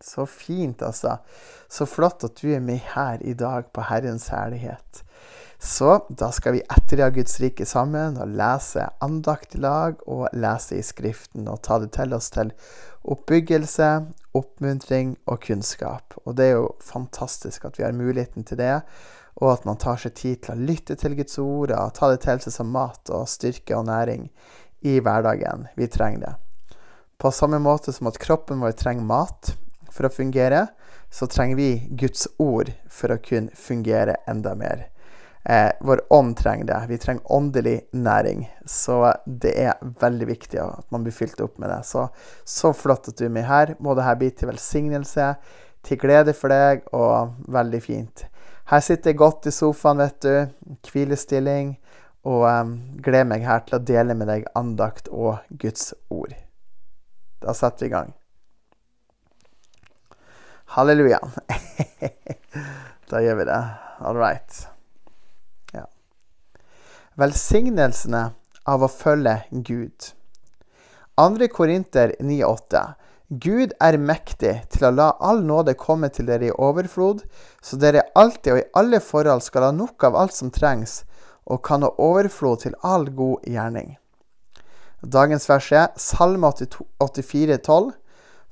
Så fint, altså. Så flott at du er med her i dag på Herrens herlighet. Så da skal vi etterja Guds rike sammen og lese andakt i lag og lese i Skriften og ta det til oss til oppbyggelse, oppmuntring og kunnskap. Og det er jo fantastisk at vi har muligheten til det, og at man tar seg tid til å lytte til Guds ord og ta det til seg som mat og styrke og næring i hverdagen. Vi trenger det. På samme måte som at kroppen vår trenger mat for å fungere, så trenger vi Guds ord for å kunne fungere enda mer. Eh, vår ånd trenger det. Vi trenger åndelig næring. Så det er veldig viktig at man blir fylt opp med det. Så, så flott at du er med her. Må dette bli til velsignelse, til glede for deg, og veldig fint. Her sitter jeg godt i sofaen, vet du. Hvilestilling. Og um, gleder meg her til å dele med deg andakt og Guds ord. Da setter vi i gang. Halleluja. da gjør vi det. All right. Ja. Velsignelsene av å følge Gud. 2. Korinter 9,8. Gud er mektig til å la all nåde komme til dere i overflod, så dere alltid og i alle forhold skal ha nok av alt som trengs, og kan ha overflod til all god gjerning. Dagens vers er Salme 84, 12.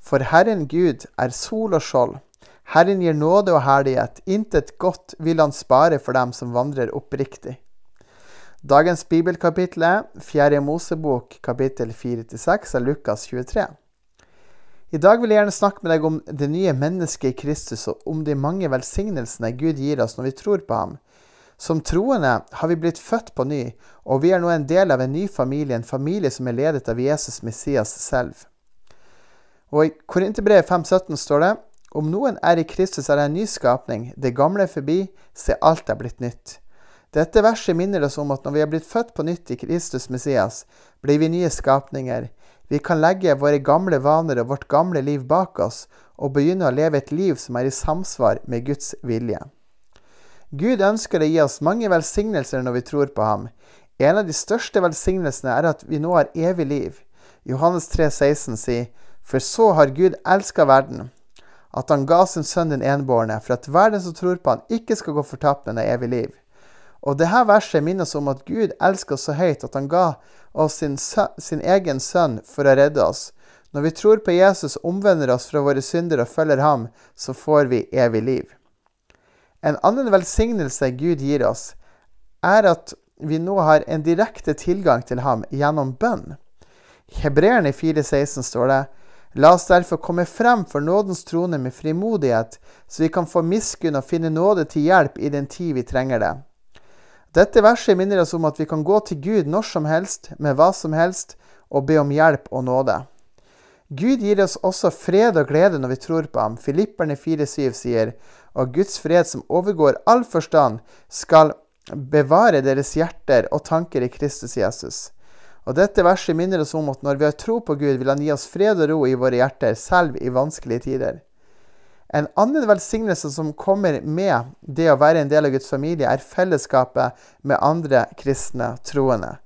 For Herren Gud er sol og skjold. Herren gir nåde og herlighet. Intet godt vil han spare for dem som vandrer oppriktig. Dagens bibelkapittel er 4. Mosebok kapittel 4-6 av Lukas 23. I dag vil jeg gjerne snakke med deg om det nye mennesket i Kristus, og om de mange velsignelsene Gud gir oss når vi tror på ham. Som troende har vi blitt født på ny, og vi er nå en del av en ny familie, en familie som er ledet av Jesus Messias selv. Og I Korinterbrevet 5,17 står det om noen er i Kristus, er det en ny skapning. Det gamle er forbi, se alt er blitt nytt. Dette verset minner oss om at når vi er blitt født på nytt i Kristus Messias, blir vi nye skapninger. Vi kan legge våre gamle vaner og vårt gamle liv bak oss og begynne å leve et liv som er i samsvar med Guds vilje. Gud ønsker å gi oss mange velsignelser når vi tror på ham. En av de største velsignelsene er at vi nå har evig liv. Johannes 3, 16 sier, For så har Gud elska verden, at han ga sin sønn den enbårne, for at verden som tror på han ikke skal gå fortapt, men har evig liv. Og dette verset minner oss om at Gud elsker oss så høyt at han ga oss sin, sin, egen sønn for å redde oss. Når vi tror på Jesus, omvender oss fra våre synder og følger ham, så får vi evig liv. En annen velsignelse Gud gir oss, er at vi nå har en direkte tilgang til ham gjennom bønn. I Hebreerne 4,16 står det La oss derfor komme frem for nådens trone med frimodighet, så vi kan få miskunn og finne nåde til hjelp i den tid vi trenger det. Dette verset minner oss om at vi kan gå til Gud når som helst, med hva som helst, og be om hjelp og nåde. Gud gir oss også fred og glede når vi tror på ham. Filipperne 4,7 sier, og Guds fred som overgår all forstand, skal bevare deres hjerter og tanker i Kristus Jesus. Og Dette verset minner oss om at når vi har tro på Gud, vil Han gi oss fred og ro i våre hjerter, selv i vanskelige tider. En annen velsignelse som kommer med det å være en del av Guds familie, er fellesskapet med andre kristne troende.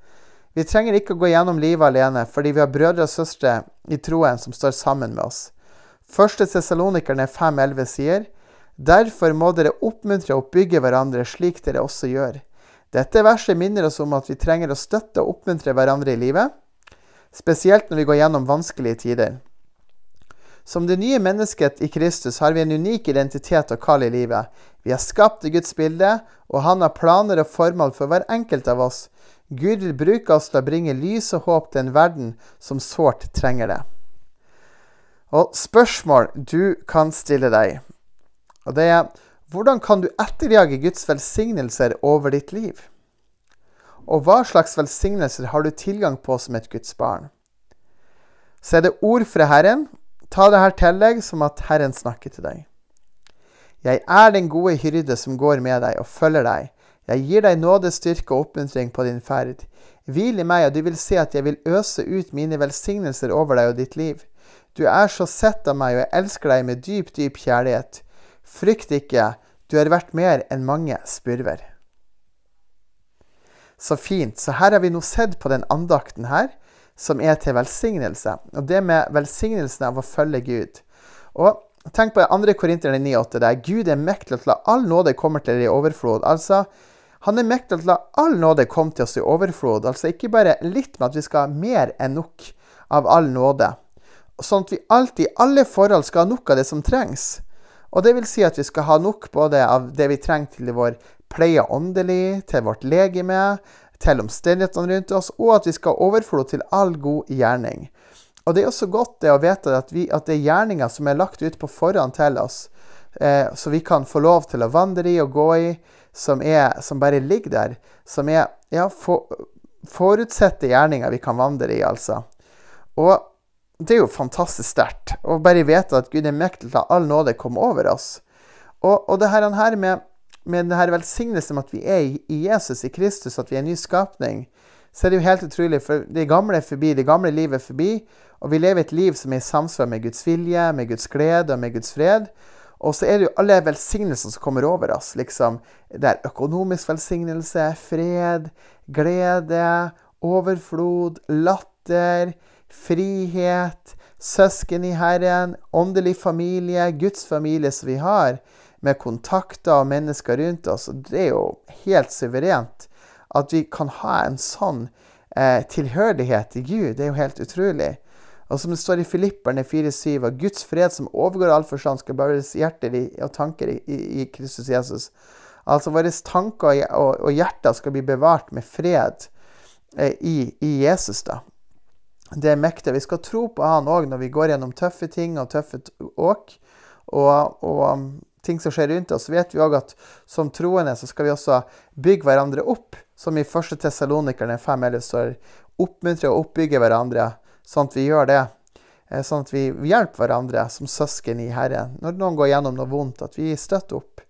Vi trenger ikke å gå gjennom livet alene, fordi vi har brødre og søstre i troen som står sammen med oss. Første Tessalonikerne 5,11 sier Derfor må dere oppmuntre og oppbygge hverandre slik dere også gjør. Dette verset minner oss om at vi trenger å støtte og oppmuntre hverandre i livet, spesielt når vi går gjennom vanskelige tider. Som det nye mennesket i Kristus har vi en unik identitet og kall i livet. Vi er skapt i Guds bilde, og han har planer og formål for hver enkelt av oss. Gud vil bruke oss til å bringe lys og håp til en verden som sårt trenger det. Og spørsmål du kan stille deg, og det er hvordan kan du etterjage Guds velsignelser over ditt liv? Og hva slags velsignelser har du tilgang på som et Guds barn? Så er det ord fra Herren, Ta det her til deg som at Herren snakker til deg. Jeg er den gode hyrde som går med deg og følger deg. Jeg gir deg nåde, styrke og oppmuntring på din ferd. Hvil i meg, og du vil se at jeg vil øse ut mine velsignelser over deg og ditt liv. Du er så sett av meg, og jeg elsker deg med dyp, dyp kjærlighet. Frykt ikke, du er verdt mer enn mange spurver. Så fint. Så her har vi nå sett på den andakten her som er til velsignelse. Og det med velsignelsen av å følge Gud. Og Tenk på 2. Korinterne 9,8 der Gud er mektig til å la all nåde komme til dere i overflod. Altså, han er mektig til å la all nåde komme til oss i overflod. Altså ikke bare litt, men at vi skal ha mer enn nok av all nåde. Sånn at vi alltid, i alle forhold, skal ha nok av det som trengs. Og det vil si at vi skal ha nok både av det vi trenger til vår pleie åndelig, til vårt legeme, til omstendighetene rundt oss, og at vi skal ha overflod til all god gjerning. Og det er også godt det å vite at, vi, at det er gjerninger som er lagt ut på forhånd til oss, eh, så vi kan få lov til å vandre i og gå i, som, er, som bare ligger der. Som er ja, for, forutsette gjerninger vi kan vandre i, altså. Og det er jo fantastisk sterkt å bare vite at Gud er mektig til all nåde komme over oss. Og, og det her, med, med denne velsignelsen med at vi er i Jesus, i Kristus, at vi er en ny skapning, så er det jo helt utrolig. For det gamle er forbi, det gamle livet er forbi. Og vi lever et liv som er i samsvar med Guds vilje, med Guds glede og med Guds fred. Og så er det jo alle velsignelsene som kommer over oss. liksom. Det er økonomisk velsignelse, fred, glede, overflod, latter, frihet, søsken i Herren, åndelig familie, Guds familie som vi har, med kontakter og mennesker rundt oss. Og det er jo helt suverent at vi kan ha en sånn eh, tilhørighet til Gud. Det er jo helt utrolig. Og som det står i Filipperne 4,7, at Guds fred som overgår all forstand, skal bæres hjerter og tanker i, i, Kristus Jesus. Altså våre tanker og, og, hjerter skal bli bevart med fred eh, i, i, Jesus. da. Det er mektig. Vi skal tro på Han òg når vi går gjennom tøffe ting og tøffe åk. Og, og um, ting som skjer rundt oss, vet vi òg at som troende så skal vi også bygge hverandre opp. Som i 1. Tessalonikerne 5 står oppmuntre og oppbygge hverandre sånn at vi gjør det. Eh, sånn at vi hjelper hverandre som søsken i Herren når noen går gjennom noe vondt, at vi støtter opp.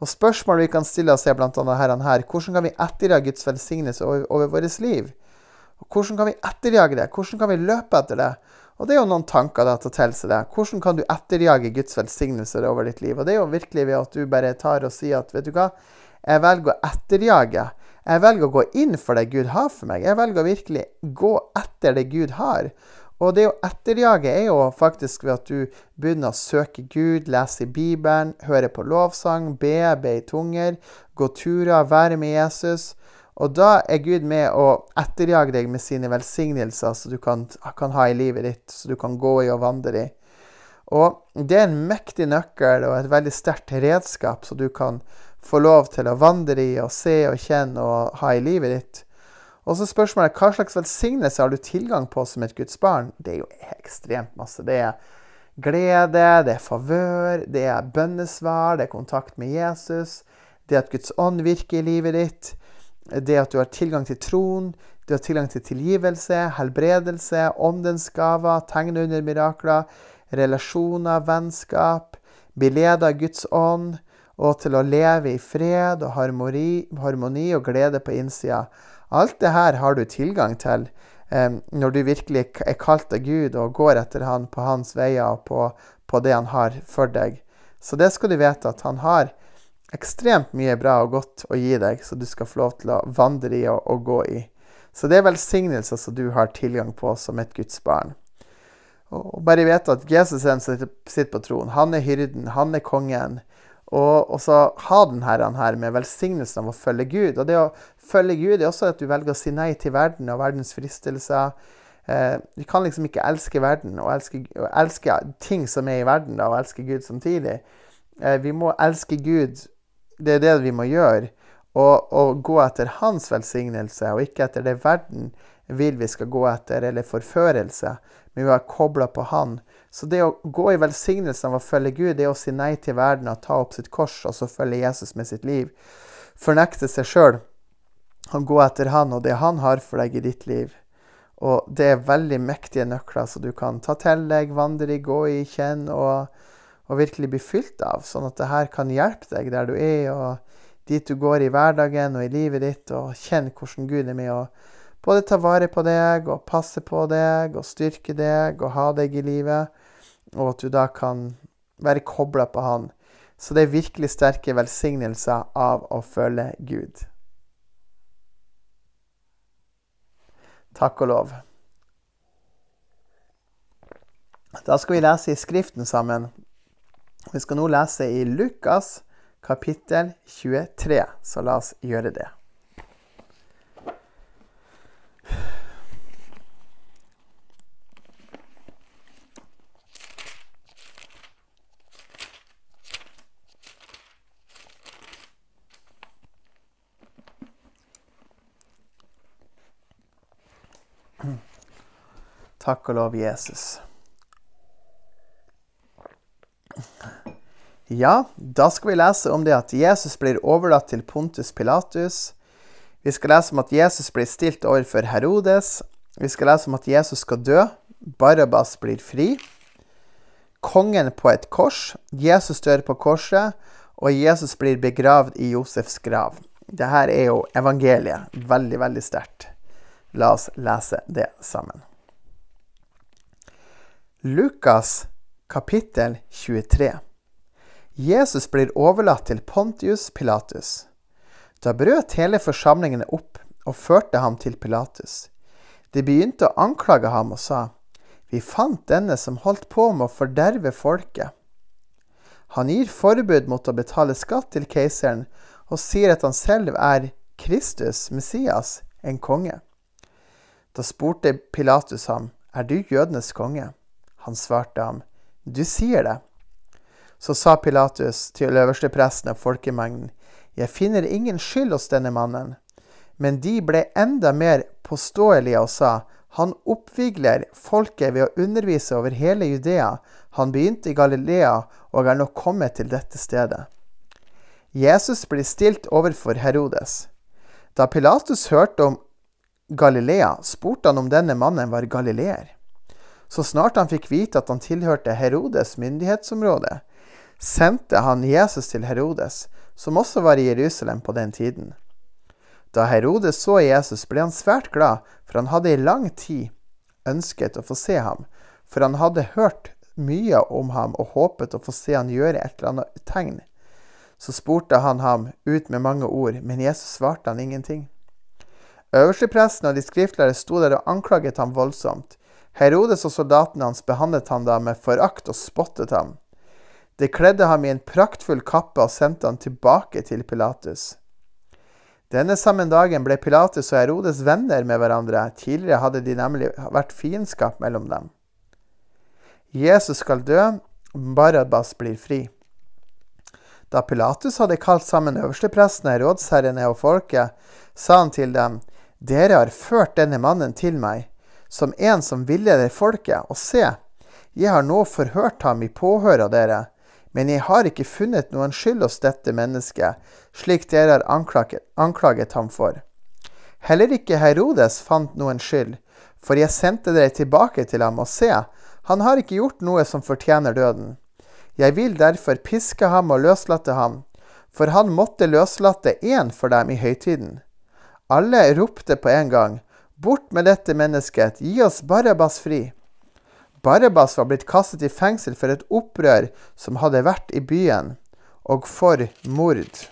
Og Spørsmålet vi kan stille oss, er bl.a. her, her hvordan kan vi etterjage Guds velsignelse over, over vårt liv? Og hvordan kan vi etterjage det? Hvordan kan vi løpe etter det? Og Det er jo noen tanker da, til å telle seg det. Hvordan kan du etterjage Guds velsignelser over ditt liv? Og Det er jo virkelig ved at du bare tar og sier at vet du hva, jeg velger å etterjage jeg velger å gå inn for det Gud har for meg. Jeg velger å virkelig gå etter det Gud har. Og det å etterjage er jo faktisk ved at du begynner å søke Gud, lese i Bibelen, høre på lovsang, be, be i tunger, gå turer, være med Jesus. Og da er Gud med å etterjage deg med sine velsignelser, så du kan, kan ha i livet ditt, så du kan gå i og vandre i. Og det er en mektig nøkkel og et veldig sterkt redskap, så du kan få lov til å vandre i og se og kjenne og ha i livet ditt. Og så spørsmålet hva slags velsignelse har du tilgang på som et Guds barn? Det er jo ekstremt masse. Det er glede, det er favør, det er bønnesvar, det er kontakt med Jesus, det er at Guds ånd virker i livet ditt, det at du har tilgang til troen, du har tilgang til tilgivelse, helbredelse, åndens gaver, tegn under mirakler, relasjoner, vennskap, bli ledet av Guds ånd, og til å leve i fred og harmoni, harmoni og glede på innsida. Alt det her har du tilgang til eh, når du virkelig er kalt av Gud og går etter Han på Hans veier og på, på, det Han har for deg. Så det skal du vite at Han har ekstremt mye bra og godt å gi deg, så du skal få lov til å vandre i og, og gå i. Så det er velsignelser som du har tilgang på som et Guds barn. Og bare vite at Jesus er den som sitter på troen. Han er hyrden, han er kongen. Og, og så ha den her, her med velsignelsen av å følge Gud. Og det å følge Gud er også at du velger å si nei til verden og verdens fristelser. Eh, vi kan liksom ikke elske verden og elske, og elske, ting som er i verden, da, og elske Gud samtidig. Eh, vi må elske Gud. Det er det vi må gjøre. Og, og gå etter hans velsignelse, og ikke etter det verden vil vi skal gå etter, eller forførelse. Men vi har kobla på Han. Så det å gå i velsignelsen av å følge Gud, det er å si nei til verden og ta opp sitt kors og så følge Jesus med sitt liv. Fornekte seg sjøl og gå etter Han og det Han har for deg i ditt liv. Og det er veldig mektige nøkler så du kan ta til deg, vandre i, gå i, kjenne og, og virkelig bli fylt av. Sånn at det her kan hjelpe deg der du er, og dit du går i hverdagen og i livet ditt, og kjenne hvordan Gud er med å både ta vare på deg og passe på deg og styrke deg og ha deg i livet og at du da kan være kobla på Han. Så det er virkelig sterke velsignelser av å følge Gud. Takk og lov. Da skal vi lese i Skriften sammen. Vi skal nå lese i Lukas kapittel 23, så la oss gjøre det. Takk og lov, Jesus. Ja, da skal vi lese om det at Jesus blir overlatt til Pontus Pilatus. Vi skal lese om at Jesus blir stilt overfor Herodes. Vi skal lese om at Jesus skal dø. Barabas blir fri. Kongen på et kors. Jesus dør på korset. Og Jesus blir begravd i Josefs grav. Dette er jo evangeliet. Veldig, veldig sterkt. La oss lese det sammen. Lukas kapittel 23. Jesus blir overlatt til Pontius Pilatus. Da brøt hele forsamlingene opp og førte ham til Pilatus. De begynte å anklage ham og sa, Vi fant denne som holdt på med å forderve folket. Han gir forbud mot å betale skatt til keiseren og sier at han selv er Kristus, Messias, en konge. Da spurte Pilatus ham, Er du jødenes konge? Han svarte ham, Du sier det. Så sa Pilatus til øverstepresten og folkemengden, Jeg finner ingen skyld hos denne mannen. Men de ble enda mer påståelige og sa, Han oppvigler folket ved å undervise over hele Judea. Han begynte i Galilea og er nå kommet til dette stedet. Jesus blir stilt overfor Herodes. Da Pilatus hørte om Galilea, spurte han om denne mannen var galileer. Så snart han fikk vite at han tilhørte Herodes' myndighetsområde, sendte han Jesus til Herodes, som også var i Jerusalem på den tiden. Da Herodes så Jesus, ble han svært glad, for han hadde i lang tid ønsket å få se ham, for han hadde hørt mye om ham og håpet å få se han gjøre et eller annet tegn. Så spurte han ham ut med mange ord, men Jesus svarte han ingenting. Øverstepresten og de skriftlærde sto der og anklaget ham voldsomt. Herodes og soldatene hans behandlet han da med forakt og spottet ham. De kledde ham i en praktfull kappe og sendte han tilbake til Pilatus. Denne samme dagen ble Pilatus og Herodes venner med hverandre. Tidligere hadde de nemlig vært fiendskap mellom dem. Jesus skal dø, Barabbas blir fri. Da Pilatus hadde kalt sammen øversteprestene, rådsherrene og folket, sa han til dem, Dere har ført denne mannen til meg som en som villeder folket. Og se, jeg har nå forhørt ham i påhør av dere, men jeg har ikke funnet noen skyld hos dette mennesket, slik dere har anklaget, anklaget ham for. Heller ikke Herodes fant noen skyld, for jeg sendte dere tilbake til ham, og se, han har ikke gjort noe som fortjener døden. Jeg vil derfor piske ham og løslate ham, for han måtte løslate én for dem i høytiden. Alle ropte på en gang, Bort med dette mennesket, gi oss Barabas fri. Barabas var blitt kastet i fengsel for et opprør som hadde vært i byen, og for mord.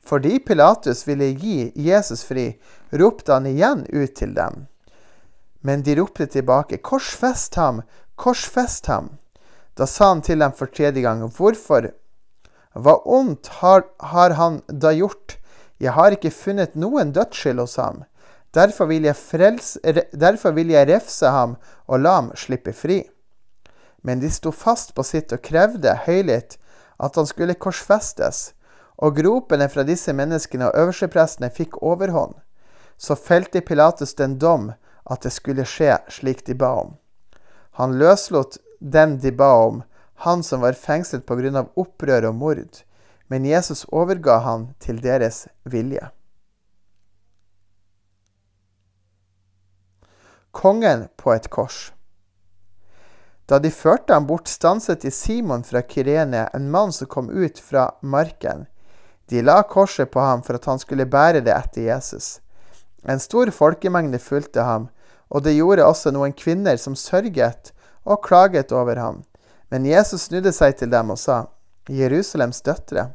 Fordi Pilatus ville gi Jesus fri, ropte han igjen ut til dem. Men de ropte tilbake, Korsfest ham! Korsfest ham! Da sa han til dem for tredje gang, Hvorfor? Hva ondt har, har han da gjort? Jeg har ikke funnet noen dødsskyld hos ham. Derfor vil, frelse, derfor vil jeg refse ham og la ham slippe fri. Men de sto fast på sitt og krevde høylytt at han skulle korsfestes, og gropene fra disse menneskene og øversteprestene fikk overhånd. Så felte Pilatus den dom at det skulle skje slik de ba om. Han løslot den de ba om, han som var fengslet av opprør og mord, men Jesus overga han til deres vilje. Kongen på et kors. Da de førte ham bort, stanset de Simon fra Kyrene, en mann som kom ut fra marken. De la korset på ham for at han skulle bære det etter Jesus. En stor folkemengde fulgte ham, og det gjorde også noen kvinner som sørget og klaget over ham. Men Jesus snudde seg til dem og sa, Jerusalems døtre,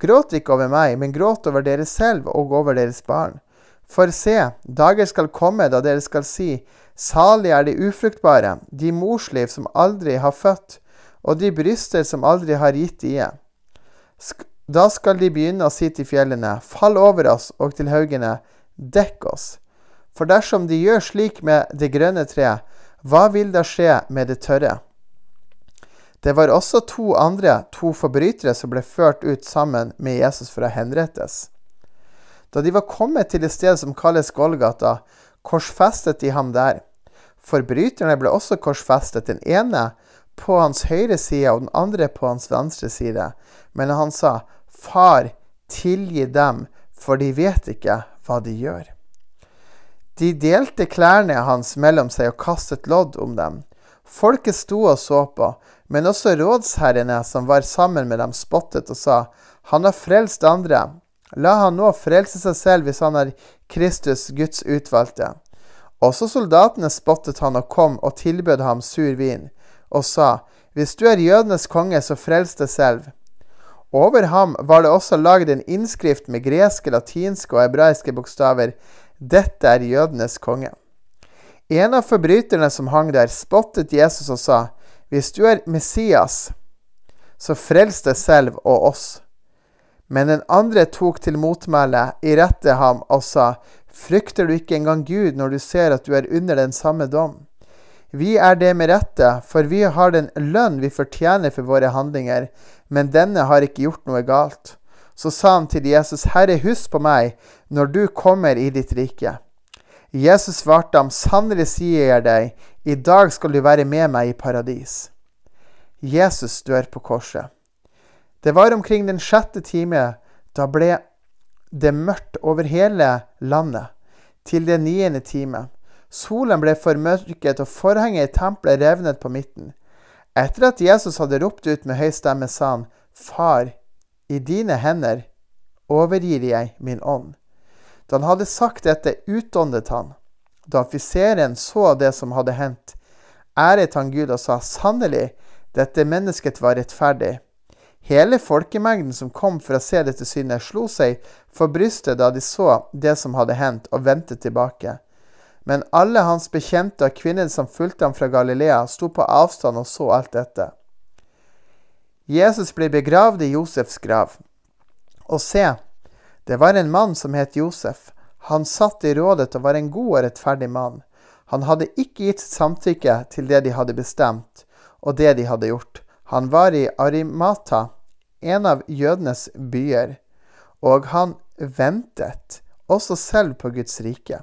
gråt ikke over meg, men gråt over dere selv og over deres barn. For se, dager skal komme da dere skal si, salig er de ufruktbare, de morsliv som aldri har født, og de bryster som aldri har gitt die. Da skal de begynne å si til fjellene, fall over oss, og til haugene, dekk oss. For dersom de gjør slik med det grønne treet, hva vil da skje med det tørre? Det var også to andre, to forbrytere, som ble ført ut sammen med Jesus for å henrettes. Da de var kommet til det sted som kalles Golgata, korsfestet de ham der. Forbryterne ble også korsfestet, den ene på hans høyre side og den andre på hans venstre side. Men han sa, Far, tilgi dem, for de vet ikke hva de gjør. De delte klærne hans mellom seg og kastet lodd om dem. Folket sto og så på, men også rådsherrene som var sammen med dem, spottet og sa, Han har frelst andre. La han nå frelse seg selv hvis han er Kristus, Guds utvalgte. Også soldatene spottet han og kom og tilbød ham sur vin, og sa, Hvis du er jødenes konge, så frels deg selv. Over ham var det også lagd en innskrift med greske, latinske og hebraiske bokstaver. Dette er jødenes konge. En av forbryterne som hang der, spottet Jesus og sa, Hvis du er Messias, så frels deg selv og oss. Men den andre tok til motmæle, rette ham og sa, Frykter du ikke engang Gud når du ser at du er under den samme dom? Vi er det med rette, for vi har den lønn vi fortjener for våre handlinger, men denne har ikke gjort noe galt. Så sa han til Jesus, Herre, husk på meg når du kommer i ditt rike. Jesus svarte ham, sannelig sier jeg deg, i dag skal du være med meg i paradis. Jesus dør på korset. Det var omkring den sjette time. Da ble det mørkt over hele landet til den niende time. Solen ble formørket, og forhenget i tempelet revnet på midten. Etter at Jesus hadde ropt ut med høy stemme, sa han, Far, i dine hender overgir jeg min ånd. Da han hadde sagt dette, utåndet han. Da offiseren så det som hadde hendt, æret han Gud og sa, Sannelig, dette mennesket var rettferdig. Hele folkemengden som kom for å se dette synet, slo seg for brystet da de så det som hadde hendt, og vendte tilbake. Men alle hans bekjente og kvinner som fulgte ham fra Galilea, sto på avstand og så alt dette. Jesus ble begravd i Josefs grav. Og se, det var en mann som het Josef. Han satt i rådet og var en god og rettferdig mann. Han hadde ikke gitt samtykke til det de hadde bestemt, og det de hadde gjort. Han var i Arimata, en av jødenes byer, og han ventet også selv på Guds rike.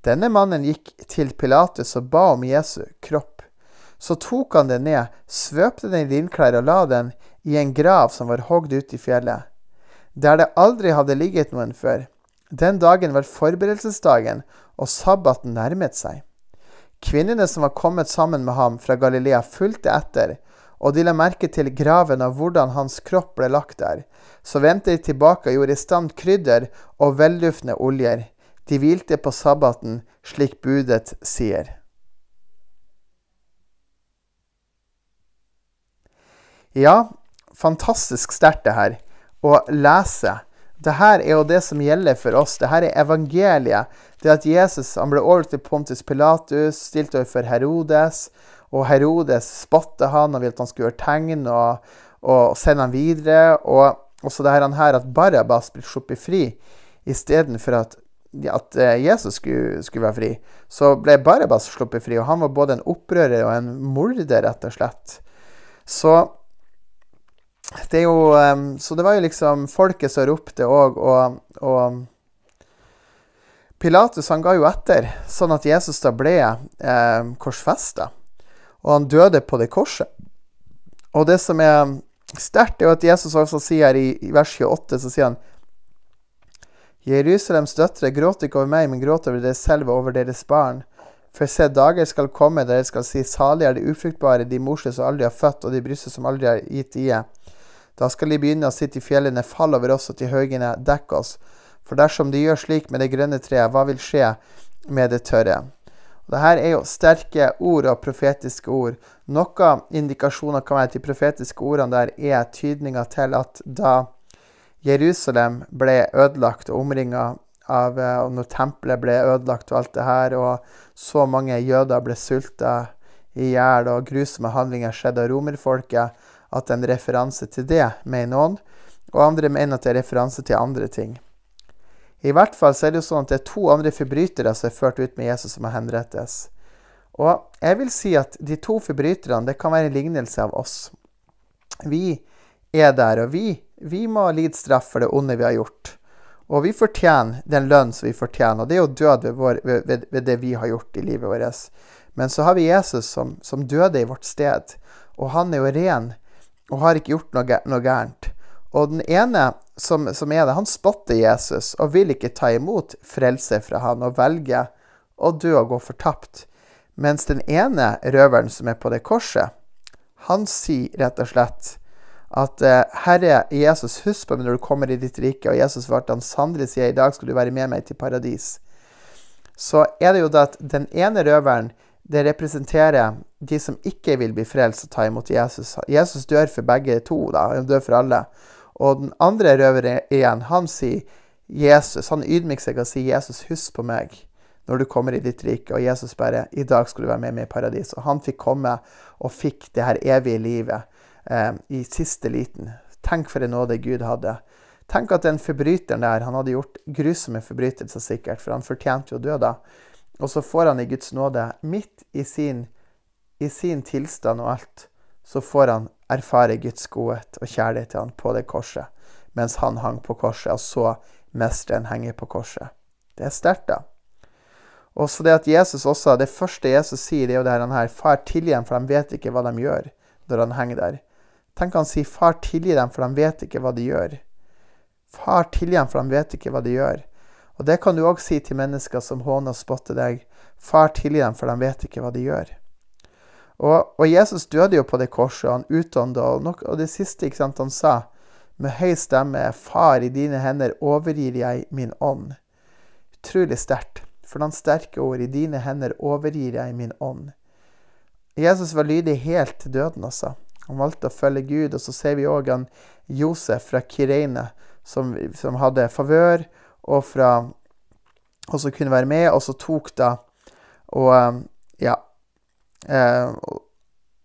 Denne mannen gikk til Pilatus og ba om Jesu kropp. Så tok han den ned, svøpte den i linklær og la den i en grav som var hogd ute i fjellet, der det aldri hadde ligget noen før. Den dagen var forberedelsesdagen, og sabbaten nærmet seg. Kvinnene som var kommet sammen med ham fra Galilea, fulgte etter, og de la merke til graven og hvordan hans kropp ble lagt der. Så vendte de tilbake og gjorde i stand krydder og velduftende oljer. De hvilte på sabbaten, slik budet sier. Ja, fantastisk sterkt det her å lese. Dette er jo det som gjelder for oss. Dette er evangeliet. Det at Jesus han ble overgitt til Pontus Pilatus, stilt overfor Herodes, og Herodes spotta han og ville at han skulle gjøre tegn og, og sende han videre. Og også det her at Barabas ble sluppet fri istedenfor at at eh, Jesus skulle, skulle, være fri, så ble Barabas sluppet fri. Og han var både en opprører og en morder, rett og slett. Så det jo Så det var jo liksom folket som ropte òg, og, og, Pilatus han ga jo etter, sånn at Jesus da ble eh, korsfesta. Og han døde på det korset. Og det som er sterkt, er jo at Jesus også sier i, i vers 28, så sier han Jerusalems døtre, gråt ikke over meg, men gråt over dere selv og over deres barn. For se, dager skal komme der dere skal si, salig er de ufruktbare, de morse som aldri har født, og de bryster som aldri har gitt ie. Da skal de begynne å si til fjellene, fall over oss, og til høyene, dekk oss. For dersom de gjør slik med det grønne treet, hva vil skje med det tørre? Dette er jo sterke ord og profetiske ord. Noen indikasjoner kan være at de profetiske ordene der er tydninga til at da Jerusalem ble ødelagt og omringa av eh, Og når tempelet ble ødelagt og alt det her, og så mange jøder ble sulta i hjel, og grusomme handlinger skjedde av romerfolket, at det er en referanse til det, mener noen. Og andre mener at det er referanse til andre ting. I hvert fall så er det jo sånn at det er to andre forbrytere som er ført ut med Jesus, som må henrettes. Og jeg vil si at de to forbryterne det kan være en lignelse av oss. Vi er der, og vi, vi må lide straff for det onde vi har gjort. Og vi fortjener den lønn som vi fortjener, og det er jo død ved, vår, ved, ved det vi har gjort i livet vårt. Men så har vi Jesus som, som, døde i vårt sted, og han er jo ren og har ikke gjort noe, noe gærent. Og den ene som, som, er det, han spotter Jesus og vil ikke ta imot frelse fra han og velger å dø og gå fortapt. Mens den ene røveren som er på det korset, han sier rett og slett at uh, Herre Jesus, husk på meg når du kommer i ditt rike. Og Jesus svarte han sannelig sier i dag skal du være med meg til paradis. Så er det jo da at den ene røveren det representerer de som ikke vil bli frelst og ta imot Jesus. Jesus dør for begge to, da. Han dør for alle. Og den andre røveren igjen, han sier Jesus. Han ydmyker seg og sier, 'Jesus, husk på meg når du kommer i ditt rike.' Og Jesus bare 'I dag skal du være med meg i paradis.' Og han fikk komme og fikk det her evige livet eh, i siste liten. Tenk for en nåde Gud hadde. Tenk at den forbryteren der, han hadde gjort grusomme forbrytelser sikkert, for han fortjente jo å dø da. Og så får han i Guds nåde, midt i sin, i sin tilstand og alt, så får han erfare Guds godhet og kjærlighet til han på det korset, mens han hang på korset, og så mesteren henger på korset. Det er sterkt, da. Og så det at Jesus også, det første Jesus sier, det er jo det her, Far, tilgi dem, for de vet ikke hva de gjør, når han henger der. Tenk han sier, Far, tilgi dem, for de vet ikke hva de gjør. Far, tilgi dem, for de vet ikke hva de gjør. Og det kan du òg si til mennesker som håner og spotter deg. Far, tilgi dem, for de vet ikke hva de gjør. Og, og Jesus døde jo på det korset, han utånda, og, og det siste ikke sant, han sa med høy stemme, Far, i dine hender overgir jeg min ånd. Utrolig sterkt. For noen sterke ord. I dine hender overgir jeg min ånd. Jesus var lydig helt til døden, altså. Han valgte å følge Gud. Og så ser vi òg han Josef fra Kireine, som, som hadde favør og fra Og som kunne være med, og så tok da og Ja. Eh,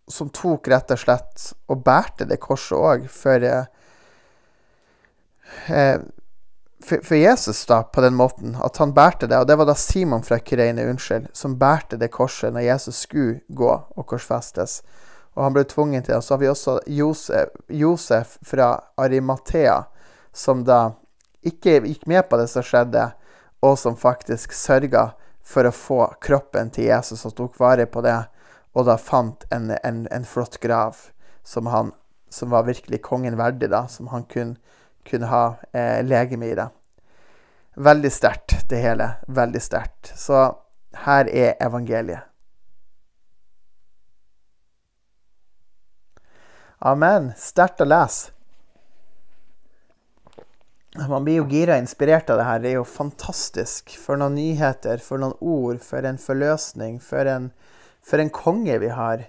som tok rett og slett og bærte det korset òg for, eh, for, for Jesus, da, på den måten. At han bærte det. Og det var da Simon fra Kyreine, unnskyld, som bærte det korset når Jesus skulle gå og korsfestes. Og han ble tvunget til det. Så har vi også Josef, Josef fra Arimathea, som da ikke gikk med på det som skjedde, og som faktisk sørga for å få kroppen til Jesus og tok vare på det, og da fant en, en, en flott grav som, han, som var virkelig kongen verdig, da, som han kunne, kunne ha eh, legeme i. det. Veldig sterkt, det hele. Veldig sterkt. Så her er evangeliet. Amen. Sterkt å lese. Man blir jo gira inspirert av det her. Det er jo fantastisk. For noen nyheter, for noen ord, for en forløsning, for en, for en konge vi har.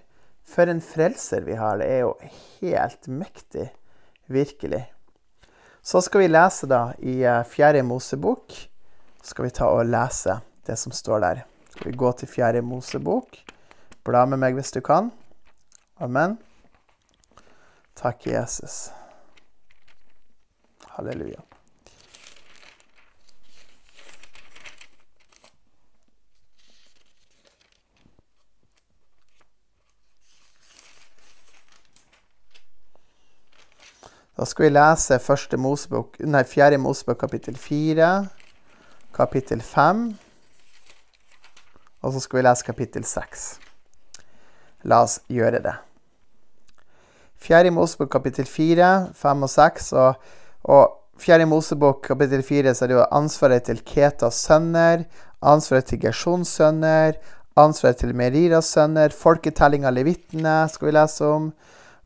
For en frelser vi har. Det er jo helt mektig. Virkelig. Så skal vi lese da i eh, Fjerde Mosebok. Skal vi ta og lese det som står der. Skal vi gå til Fjerde Mosebok. Bla med meg hvis du kan. Amen. Takk, Jesus. Halleluja. Da skal vi lese første Mosebok, nei, fjerde Mosebok kapittel fire, kapittel fem, og så skal vi lese kapittel seks. La oss gjøre det. Fjerde Mosebok kapittel fire, fem og seks. Og, og fjerde Mosebok kapittel fire så er det jo ansvaret til Ketas sønner, ansvaret til Gersjons sønner, ansvaret til Meriras sønner, folketelling av levitene skal vi lese om.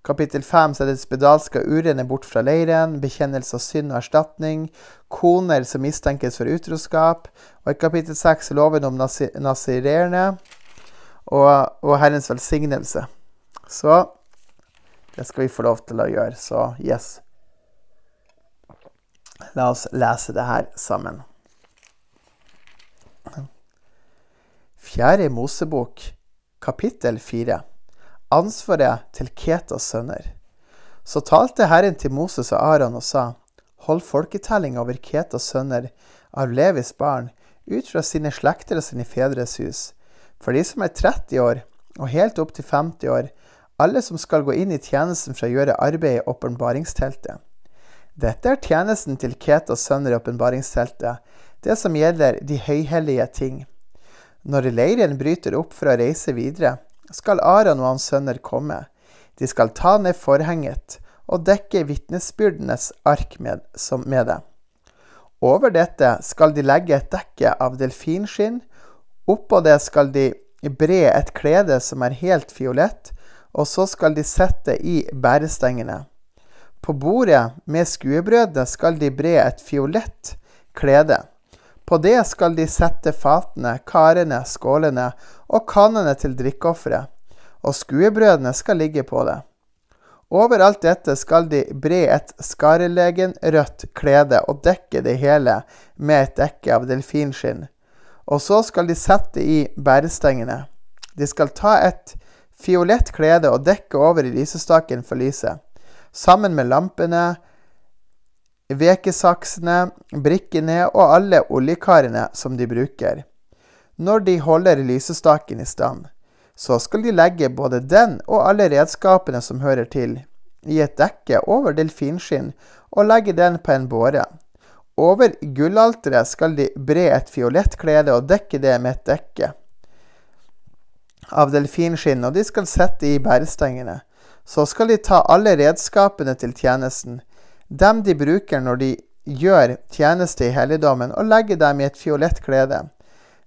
Kapittel 5 så er det spedalske urene bort fra leiren, bekjennelse av synd og erstatning, koner som mistenkes for utroskap, og i kapittel 6 loven om nasirerne og, og Herrens velsignelse. Så det skal vi få lov til å gjøre. Så yes. La oss lese det her sammen. Fjerde Mosebok, Kapittel 4 Ansvaret til Ketas sønner. Så talte Herren til Moses og Aron og sa:" Hold folketelling over Ketas sønner av Levis barn, ut fra sine slekter og sine fedres hus. For de som er 30 år og helt opp til 50 år, alle som skal gå inn i tjenesten for å gjøre arbeid i åpenbaringsteltet. Dette er tjenesten til Ketas sønner i åpenbaringsteltet, det som gjelder de høyhellige ting. Når leiren bryter opp for å reise videre, skal Aron og hans sønner komme. De skal ta ned forhenget og dekke vitnesbyrdenes ark med, med det. Over dette skal de legge et dekke av delfinskinn. Oppå det skal de bre et klede som er helt fiolett, og så skal de sette i bærestengene. På bordet med skuebrødene skal de bre et fiolett klede. På det skal de sette fatene, karene, skålene og kannene til drikkeofferet, og skuebrødene skal ligge på det. Over alt dette skal de bre et skarlegenrødt klede og dekke det hele med et dekke av delfinskinn. Og så skal de sette i bærestengene. De skal ta et fiolett klede og dekke over i lysestaken for lyset sammen med lampene, vekesaksene, brikkene og alle oljekarene som de bruker. Når de holder lysestaken i stand, så skal de legge både den og alle redskapene som hører til, i et dekke over delfinskinn og legge den på en båre. Over gullalteret skal de bre et fiolett klede og dekke det med et dekke av delfinskinn, og de skal sette i bærestengene. Så skal de ta alle redskapene til tjenesten, dem de bruker når de gjør tjeneste i helligdommen, og legge dem i et fiolett klede.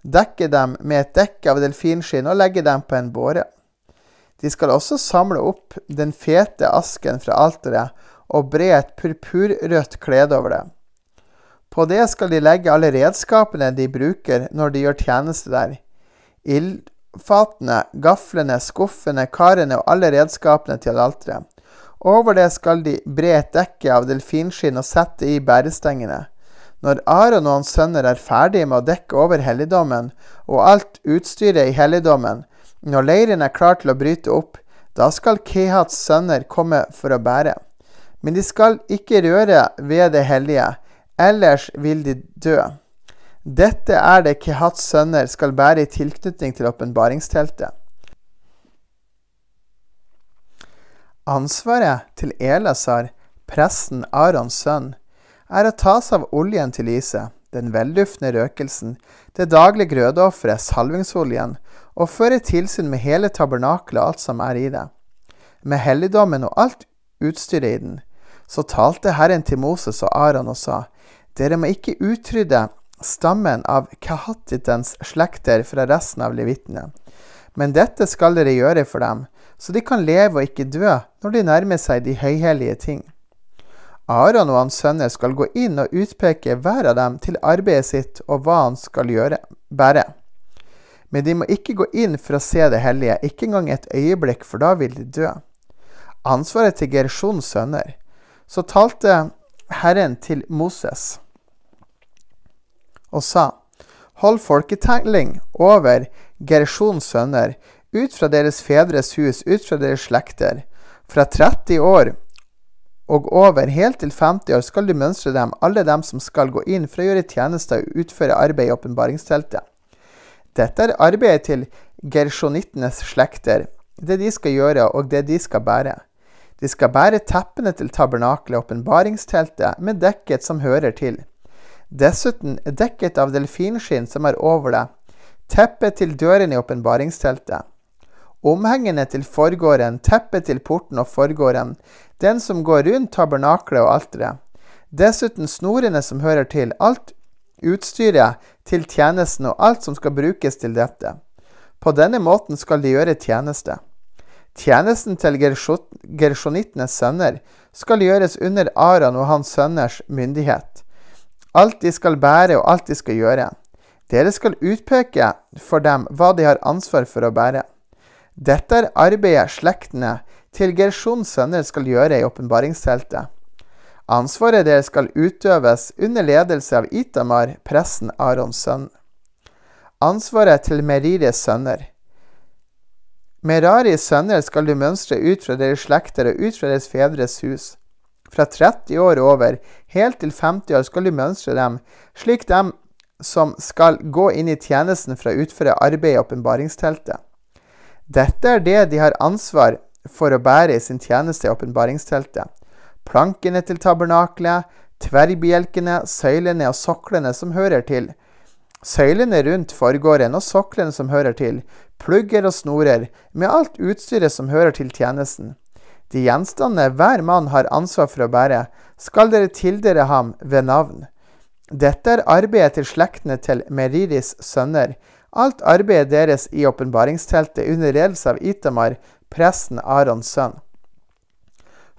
Dekke dem med et dekke av delfinskinn og legge dem på en båre. De skal også samle opp den fete asken fra alteret og bre et purpurrødt klede over det. På det skal de legge alle redskapene de bruker når de gjør tjeneste der. Ildfatene, gaflene, skuffene, karene og alle redskapene til alteret. Over det skal de bre et dekke av delfinskinn og sette i bærestengene. Når Aron og hans sønner er ferdige med å dekke over helligdommen og alt utstyret i helligdommen, når leiren er klar til å bryte opp, da skal Kehats sønner komme for å bære. Men de skal ikke røre ved det hellige, ellers vil de dø. Dette er det Kehats sønner skal bære i tilknytning til åpenbaringsteltet. Ansvaret til Elasar, presten Arons sønn, er å ta seg av oljen til lyset, den velduftende røkelsen, det daglige grødeofferet, salvingsoljen, og føre tilsyn med hele tabernakelet og alt som er i det. Med helligdommen og alt utstyret i den. Så talte Herren til Moses og Aron og sa, Dere må ikke utrydde stammen av Kahatitens slekter fra resten av levitene. Men dette skal dere gjøre for dem, så de kan leve og ikke dø når de nærmer seg de høyhellige ting. Aron og hans sønner skal gå inn og utpeke hver av dem til arbeidet sitt og hva han skal gjøre, bære. Men de må ikke gå inn for å se det hellige, ikke engang et øyeblikk, for da vil de dø. Ansvaret til Gersjons sønner. Så talte Herren til Moses og sa:" Hold folketelling over Gersjons sønner, ut fra deres fedres hus, ut fra deres slekter. Fra 30 år og over helt til 50 år skal du mønstre dem, alle dem som skal gå inn for å gjøre tjenester og utføre arbeid i åpenbaringsteltet. Dette er arbeidet til gersjonittenes slekter, det de skal gjøre, og det de skal bære. De skal bære teppene til tabernakelet, åpenbaringsteltet, med dekket som hører til dessuten dekket av delfinskinn som er over det, teppet til døren i åpenbaringsteltet, omhengene til forgården, teppet til porten og forgården, den som går rundt tabernaklet og alteret, dessuten snorene som hører til, alt utstyret til tjenesten og alt som skal brukes til dette. På denne måten skal de gjøre tjeneste. Tjenesten til gersjonittenes sønner skal gjøres under Aran og hans sønners myndighet alt de skal bære og alt de skal gjøre. Dere skal utpeke for dem hva de har ansvar for å bære. Dette er arbeidet slektene til Gershons sønner skal gjøre i åpenbaringsteltet. Ansvaret deres skal utøves under ledelse av Itamar, presten Arons sønn. Ansvaret til Meriris sønner. Meraris sønner skal du mønstre ut fra deres slekter og ut fra deres fedres hus. Fra 30 år over, helt til 50 år, skal du mønstre dem, slik dem som skal gå inn i tjenesten for å utføre arbeid i åpenbaringsteltet. Dette er det de har ansvar for å bære i sin tjeneste i åpenbaringsteltet. Plankene til tabernaklet, tverrbjelkene, søylene og soklene som hører til. Søylene rundt forgården og soklene som hører til, plugger og snorer, med alt utstyret som hører til tjenesten. De gjenstandene hver mann har ansvar for å bære, skal dere tildele ham ved navn. Dette er arbeidet til slektene til Meriris sønner, alt arbeidet deres i åpenbaringsteltet under ledelse av Itamar, presten Arons sønn.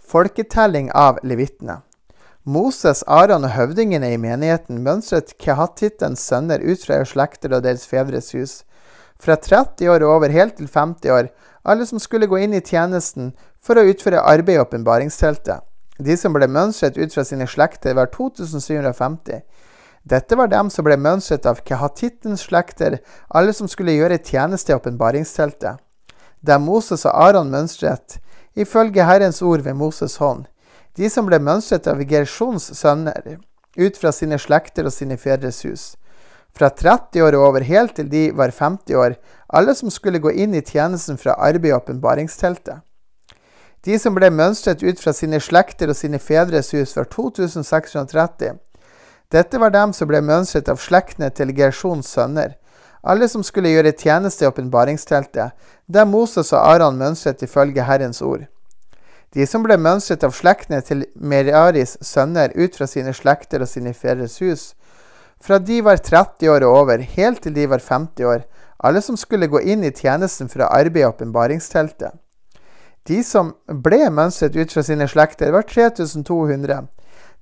Folketelling av levittene. Moses, Aron og høvdingene i menigheten mønstret kehattittens sønner ut fra slekter og deres fedres hus fra 30 år og over helt til 50 år, alle som skulle gå inn i tjenesten for å utføre arbeid i åpenbaringsteltet. De som ble mønstret ut fra sine slekter, var 2750. Dette var dem som ble mønstret av Kehatittens slekter, alle som skulle gjøre tjeneste i åpenbaringsteltet. Dem Moses og Aron mønstret, ifølge Herrens ord ved Moses' hånd. De som ble mønstret av Gersjons sønner, ut fra sine slekter og sine fedres hus fra 30 år og over helt til de var 50 år, alle som skulle gå inn i tjenesten fra arbeid i åpenbaringsteltet. De som ble mønstret ut fra sine slekter og sine fedres hus, var 2630. Dette var dem som ble mønstret av slektene til Gersjons sønner, alle som skulle gjøre tjeneste i åpenbaringsteltet, der Moses og Aran mønstret ifølge Herrens ord. De som ble mønstret av slektene til Meraris sønner ut fra sine slekter og sine fedres hus, fra de var 30 år og over, helt til de var 50 år, alle som skulle gå inn i tjenesten for å arbeide i åpenbaringsteltet. De som ble mønstret ut fra sine slekter, var 3200.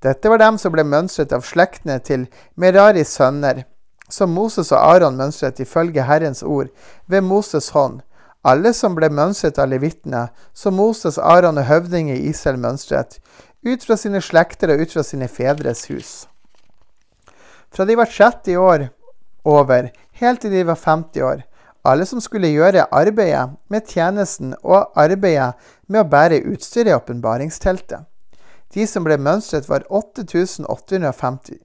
Dette var dem som ble mønstret av slektene til Meraris sønner, som Moses og Aron mønstret ifølge Herrens ord, ved Moses' hånd. Alle som ble mønstret av levitene, som Moses, Aron og høvdinger i Israel mønstret, ut fra sine slekter og ut fra sine fedres hus. Fra de var 30 år over, helt til de var 50 år. Alle som skulle gjøre arbeidet med tjenesten og arbeidet med å bære utstyret i åpenbaringsteltet. De som ble mønstret, var 8580.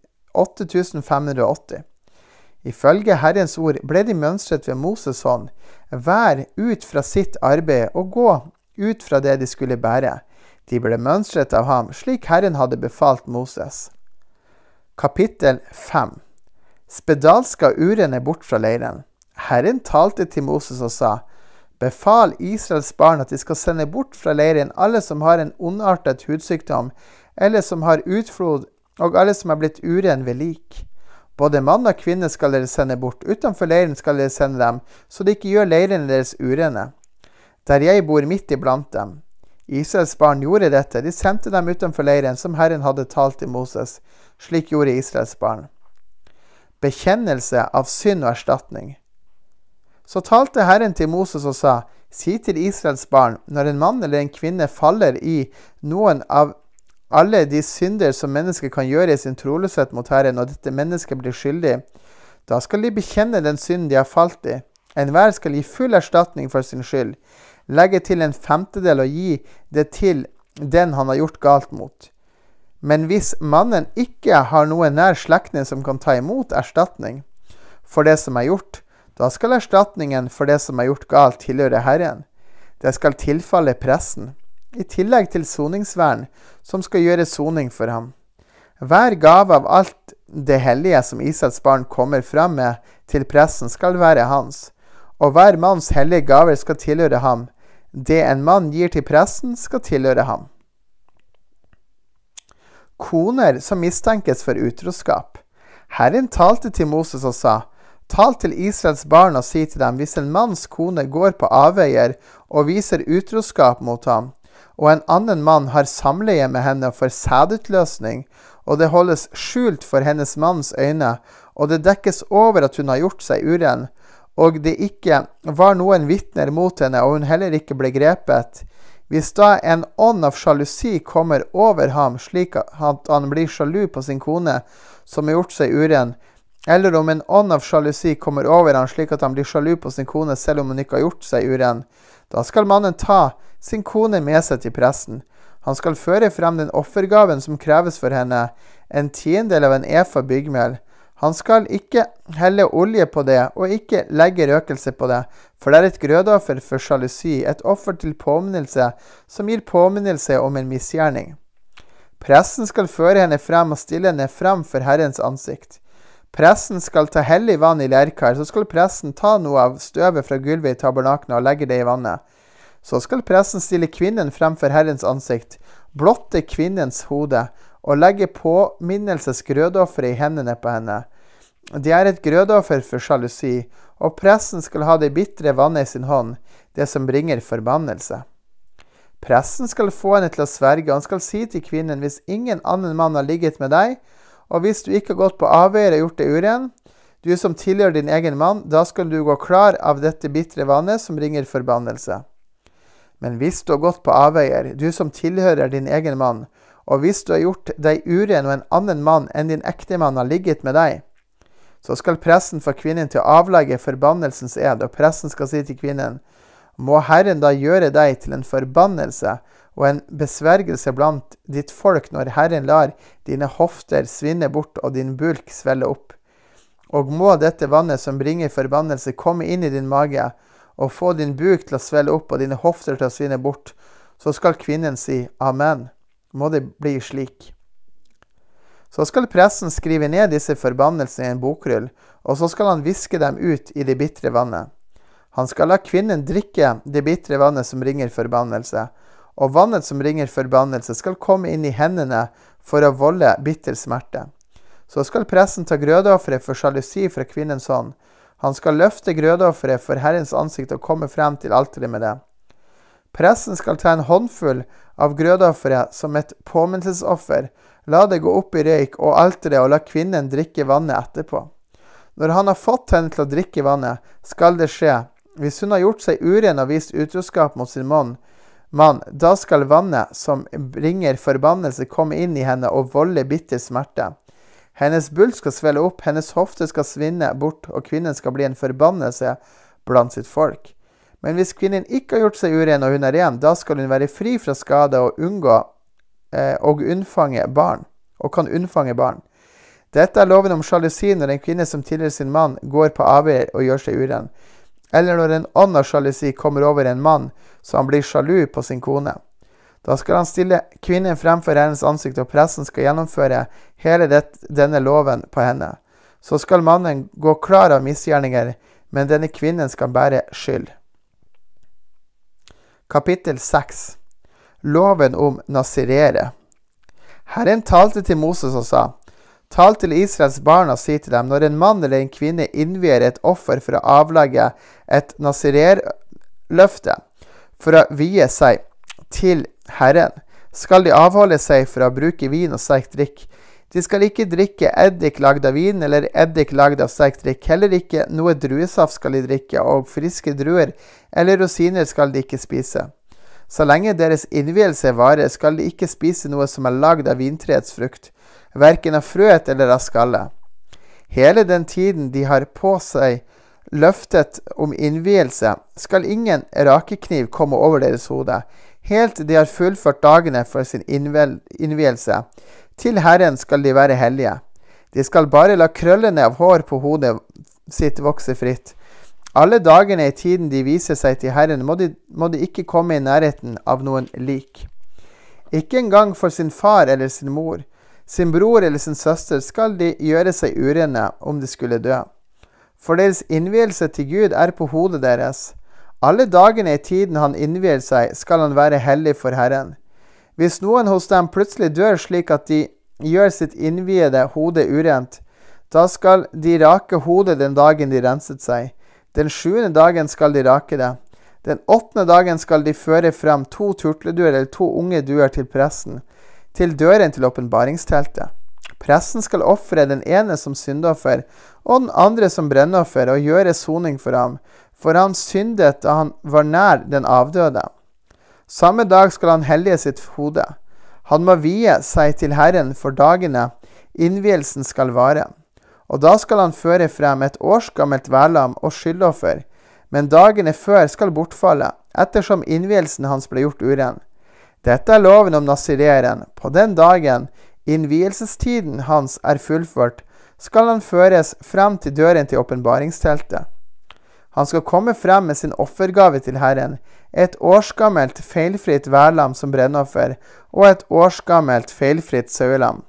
Ifølge Herrens ord ble de mønstret ved Moses' hånd, hver ut fra sitt arbeid og gå ut fra det de skulle bære. De ble mønstret av ham, slik Herren hadde befalt Moses. Kapittel 5 Spedalska urene bort fra leiren. Herren talte til Moses og sa, Befal Israels barn at de skal sende bort fra leiren alle som har en ondartet hudsykdom, eller som har utflod, og alle som er blitt uren ved lik. Både mann og kvinne skal dere sende bort, utenfor leiren skal dere sende dem, så de ikke gjør leirene deres urene. Der jeg bor midt iblant dem. Israels barn gjorde dette, de sendte dem utenfor leiren, som Herren hadde talt til Moses. Slik gjorde Israels barn. Bekjennelse av synd og erstatning. Så talte Herren til Moses og sa, Si til Israels barn, når en mann eller en kvinne faller i noen av alle de synder som mennesket kan gjøre i sin troløshet mot Herren, og dette mennesket blir skyldig, da skal de bekjenne den synden de har falt i. Enhver skal gi full erstatning for sin skyld legge til en femtedel og gi det til den han har gjort galt mot. Men hvis mannen ikke har noen nær slektning som kan ta imot erstatning for det som er gjort, da skal erstatningen for det som er gjort galt, tilhøre Herren. Det skal tilfalle pressen, i tillegg til soningsvern, som skal gjøre soning for ham. Hver gave av alt det hellige som Israels barn kommer fram med til pressen, skal være hans, og hver manns hellige gaver skal tilhøre ham, det en mann gir til pressen, skal tilhøre ham. Koner som mistenkes for utroskap. Herren talte til Moses og sa:" Tal til Israels barn og si til dem, hvis en manns kone går på avveier og viser utroskap mot ham, og en annen mann har samleie med henne for sædutløsning, og det holdes skjult for hennes manns øyne, og det dekkes over at hun har gjort seg uren, og det ikke var noen vitner mot henne, og hun heller ikke ble grepet, hvis da en ånd av sjalusi kommer over ham, slik at han blir sjalu på sin kone som har gjort seg uren, eller om en ånd av sjalusi kommer over ham slik at han blir sjalu på sin kone selv om hun ikke har gjort seg uren, Da skal mannen ta sin kone med seg til presten. Han skal føre frem den offergaven som kreves for henne, en tiendedel av en efa byggmel. Han skal ikke helle olje på det og ikke legge røkelse på det, for det er et grødoffer for sjalusi, et offer til påminnelse som gir påminnelse om en misgjerning. Presten skal føre henne frem og stille henne frem for Herrens ansikt. Presten skal ta hellig vann i lerkar, så skal presten ta noe av støvet fra gulvet i tabernakene og legge det i vannet. Så skal presten stille kvinnen fremfor Herrens ansikt, blotte kvinnens hode og legge påminnelsesgrødofferet i hendene på henne. Det er et grødoffer for sjalusi, og presten skal ha det bitre vannet i sin hånd, det som bringer forbannelse. Presten skal få henne til å sverge, og han skal si til kvinnen, hvis ingen annen mann har ligget med deg, og hvis du ikke har gått på avveier og gjort det uren, du som tilhører din egen mann, da skal du gå klar av dette bitre vannet som ringer forbannelse. Men hvis du har gått på avveier, du som tilhører din egen mann, og hvis du har gjort deg uren og en annen mann enn din ektemann har ligget med deg, så skal pressen få kvinnen til å avlegge forbannelsens ed, og pressen skal si til kvinnen, må Herren da gjøre deg til en forbannelse og en besvergelse blant ditt folk når Herren lar dine hofter svinne bort og din bulk svelle opp. Og må dette vannet som bringer forbannelse, komme inn i din mage og få din buk til å svelle opp og dine hofter til å svinne bort, så skal kvinnen si amen. Må det bli slik. Så skal presten skrive ned disse forbannelsene i en bokrull, og så skal han viske dem ut i det bitre vannet. Han skal la kvinnen drikke det bitre vannet som ringer forbannelse, og vannet som ringer forbannelse, skal komme inn i hendene for å volde bitter smerte. Så skal presten ta grødeofferet for sjalusi fra kvinnens hånd. Han skal løfte grødeofferet for Herrens ansikt og komme frem til alteret med det. Presten skal ta en håndfull av grødeofferet som et påminnelsesoffer, la det gå opp i røyk og alteret og la kvinnen drikke vannet etterpå. Når han har fått henne til å drikke vannet, skal det skje hvis hun har gjort seg uren og vist utroskap mot sin mann, mann, da skal vannet som bringer forbannelse, komme inn i henne og volde bitter smerte. Hennes bull skal svelle opp, hennes hofte skal svinne bort, og kvinnen skal bli en forbannelse blant sitt folk. Men hvis kvinnen ikke har gjort seg uren og hun er ren, da skal hun være fri fra skade og unngå eh, og unnfange barn, og kan unnfange barn. Dette er loven om sjalusi når en kvinne som tilhører sin mann, går på avveier og gjør seg uren eller når en ånd av sjalusi kommer over en mann så han blir sjalu på sin kone. Da skal han stille kvinnen fremfor hennes ansikt, og pressen skal gjennomføre hele det, denne loven på henne. Så skal mannen gå klar av misgjerninger, men denne kvinnen skal bære skyld. Kapittel 6 Loven om nasirere. Herren talte til Moses og sa:" Tal til Israels barn og si til dem, når en mann eller en kvinne innvier et offer for å avlegge et nasirerløfte, for å vie seg til Herren, skal de avholde seg fra å bruke vin og sterk drikk. De skal ikke drikke eddik lagd av vin eller eddik lagd av sterk drikk. Heller ikke noe druesaft skal de drikke, og friske druer eller rosiner skal de ikke spise. Så lenge deres innvielse varer, skal de ikke spise noe som er lagd av vintreets frukt verken av frøet eller av skallet. Hele den tiden de har på seg løftet om innvielse, skal ingen rakekniv komme over deres hode, helt de har fullført dagene for sin innvielse. Til Herren skal de være hellige. De skal bare la krøllene av hår på hodet sitt vokse fritt. Alle dagene i tiden de viser seg til Herren, må de, må de ikke komme i nærheten av noen lik. Ikke engang for sin far eller sin mor sin bror eller sin søster, skal de gjøre seg urene om de skulle dø. For deres innvielse til Gud er på hodet deres. Alle dagene i tiden han innvier seg, skal han være hellig for Herren. Hvis noen hos dem plutselig dør slik at de gjør sitt innviede hode urent, da skal de rake hodet den dagen de renset seg. Den sjuende dagen skal de rake det. Den åttende dagen skal de føre frem to turtleduer eller to unge duer til presten til døren til åpenbaringsteltet. Presten skal ofre den ene som syndoffer og den andre som brennoffer og gjøre soning for ham, for han syndet da han var nær den avdøde. Samme dag skal han hellige sitt hode. Han må vie seg til Herren for dagene innvielsen skal vare. Og da skal han føre frem et årsgammelt værlam og skyldoffer, men dagene før skal bortfalle, ettersom innvielsen hans ble gjort uren. Dette er loven om nasireren. På den dagen innvielsestiden hans er fullført, skal han føres frem til døren til åpenbaringsteltet. Han skal komme frem med sin offergave til Herren, et årsgammelt feilfritt værlam som brennoffer og et årsgammelt feilfritt sauelam.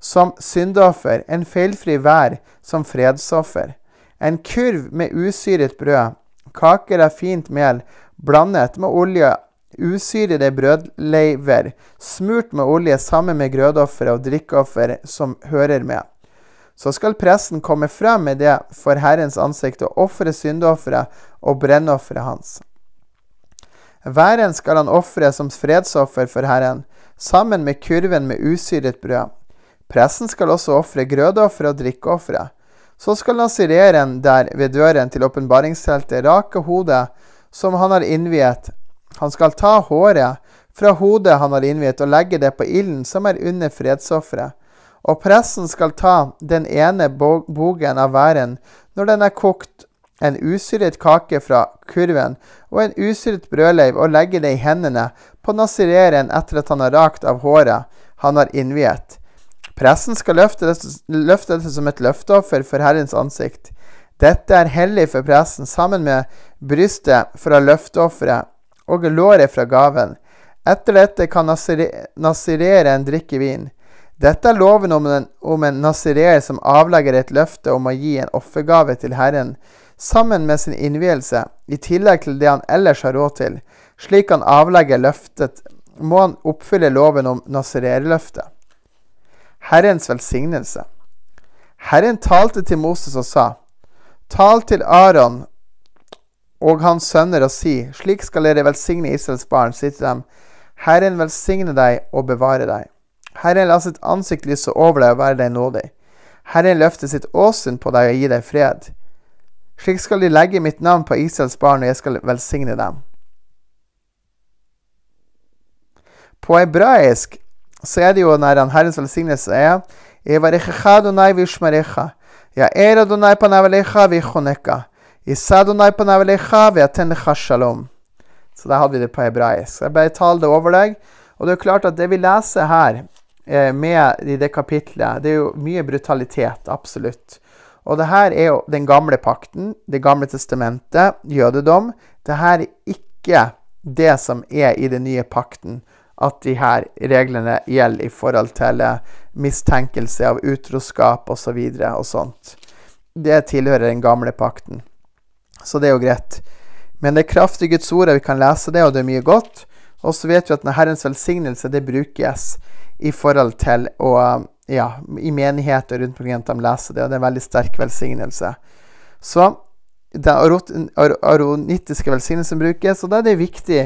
Som syndoffer, en feilfri vær som fredsoffer. En kurv med usyret brød, kaker av fint mel blandet med olje, usyrede brødleiver, smurt med olje sammen med grødoffer og drikkeoffer som hører med. Så skal presten komme frem med det for Herrens ansikt og ofre syndeofferet og brennofferet hans. Væren skal han ofre som fredsoffer for Herren, sammen med kurven med usyret brød. Presten skal også ofre grødoffer og drikkeofre. Så skal nasireren der ved døren til åpenbaringsteltet rake hodet som han har innviet. Han skal ta håret fra hodet han har innviet, og legge det på ilden som er under fredsofferet. Og pressen skal ta den ene bogen av væren når den er kokt, en usyret kake fra kurven og en usyret brødleiv, og legge det i hendene på nasireren etter at han har rakt av håret han har innviet. Pressen skal løfte dette, løfte dette som et løfteoffer for Herrens ansikt. Dette er hellig for pressen, sammen med brystet fra løfteofferet og låret fra gaven. Etter dette kan nasireren drikke vin. Dette er loven om en, om en nasirer som avlegger et løfte om å gi en offergave til Herren sammen med sin innvielse, i tillegg til det han ellers har råd til. Slik han avlegger løftet, må han oppfylle loven om nazirerløftet. Herrens velsignelse. Herren talte til Moses og sa, Tal til Aron og hans sønner og si, slik skal dere velsigne Israels barn, si til dem, Herren velsigne deg og bevare deg. Herren la sitt ansikt lyse over deg og være deg nådig. Herren løfte sitt åsyn på deg og gi deg fred. Slik skal de legge mitt navn på Israels barn, og jeg skal velsigne dem. På hebraisk så er det jo når han Herrens velsignelse er Ja er Adonai panavalecha Ja, Isa Adonai panavalecha Så der hadde vi det på hebraisk. Jeg bare taler det over deg. Og det er klart at det vi leser her, Eh, med i det kapitlet. Det er jo mye brutalitet, absolutt. Og det her er jo den gamle pakten, Det gamle testamentet, jødedom. Det her er ikke det som er i den nye pakten, at de her reglene gjelder i forhold til eh, mistenkelse av utroskap osv. Og, så og sånt. Det tilhører den gamle pakten. Så det er jo greit. Men det er kraftig Guds ord, vi kan lese det, og det er mye godt. Og så vet vi at Herrens velsignelse, det brukes i forhold til å Ja, i menigheter rundt omkring at de leser det, og det er en veldig sterk velsignelse. Så den aronittiske velsignelsen brukes, og da er det viktig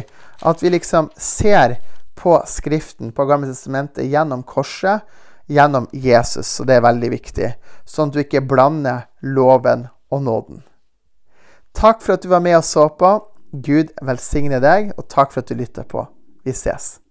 at vi liksom ser på Skriften, på Gamle testamentet, gjennom korset, gjennom Jesus. Og det er veldig viktig, sånn at du ikke blander loven og nåden. Takk for at du var med og så på. Gud velsigne deg, og takk for at du lytter på. Vi ses.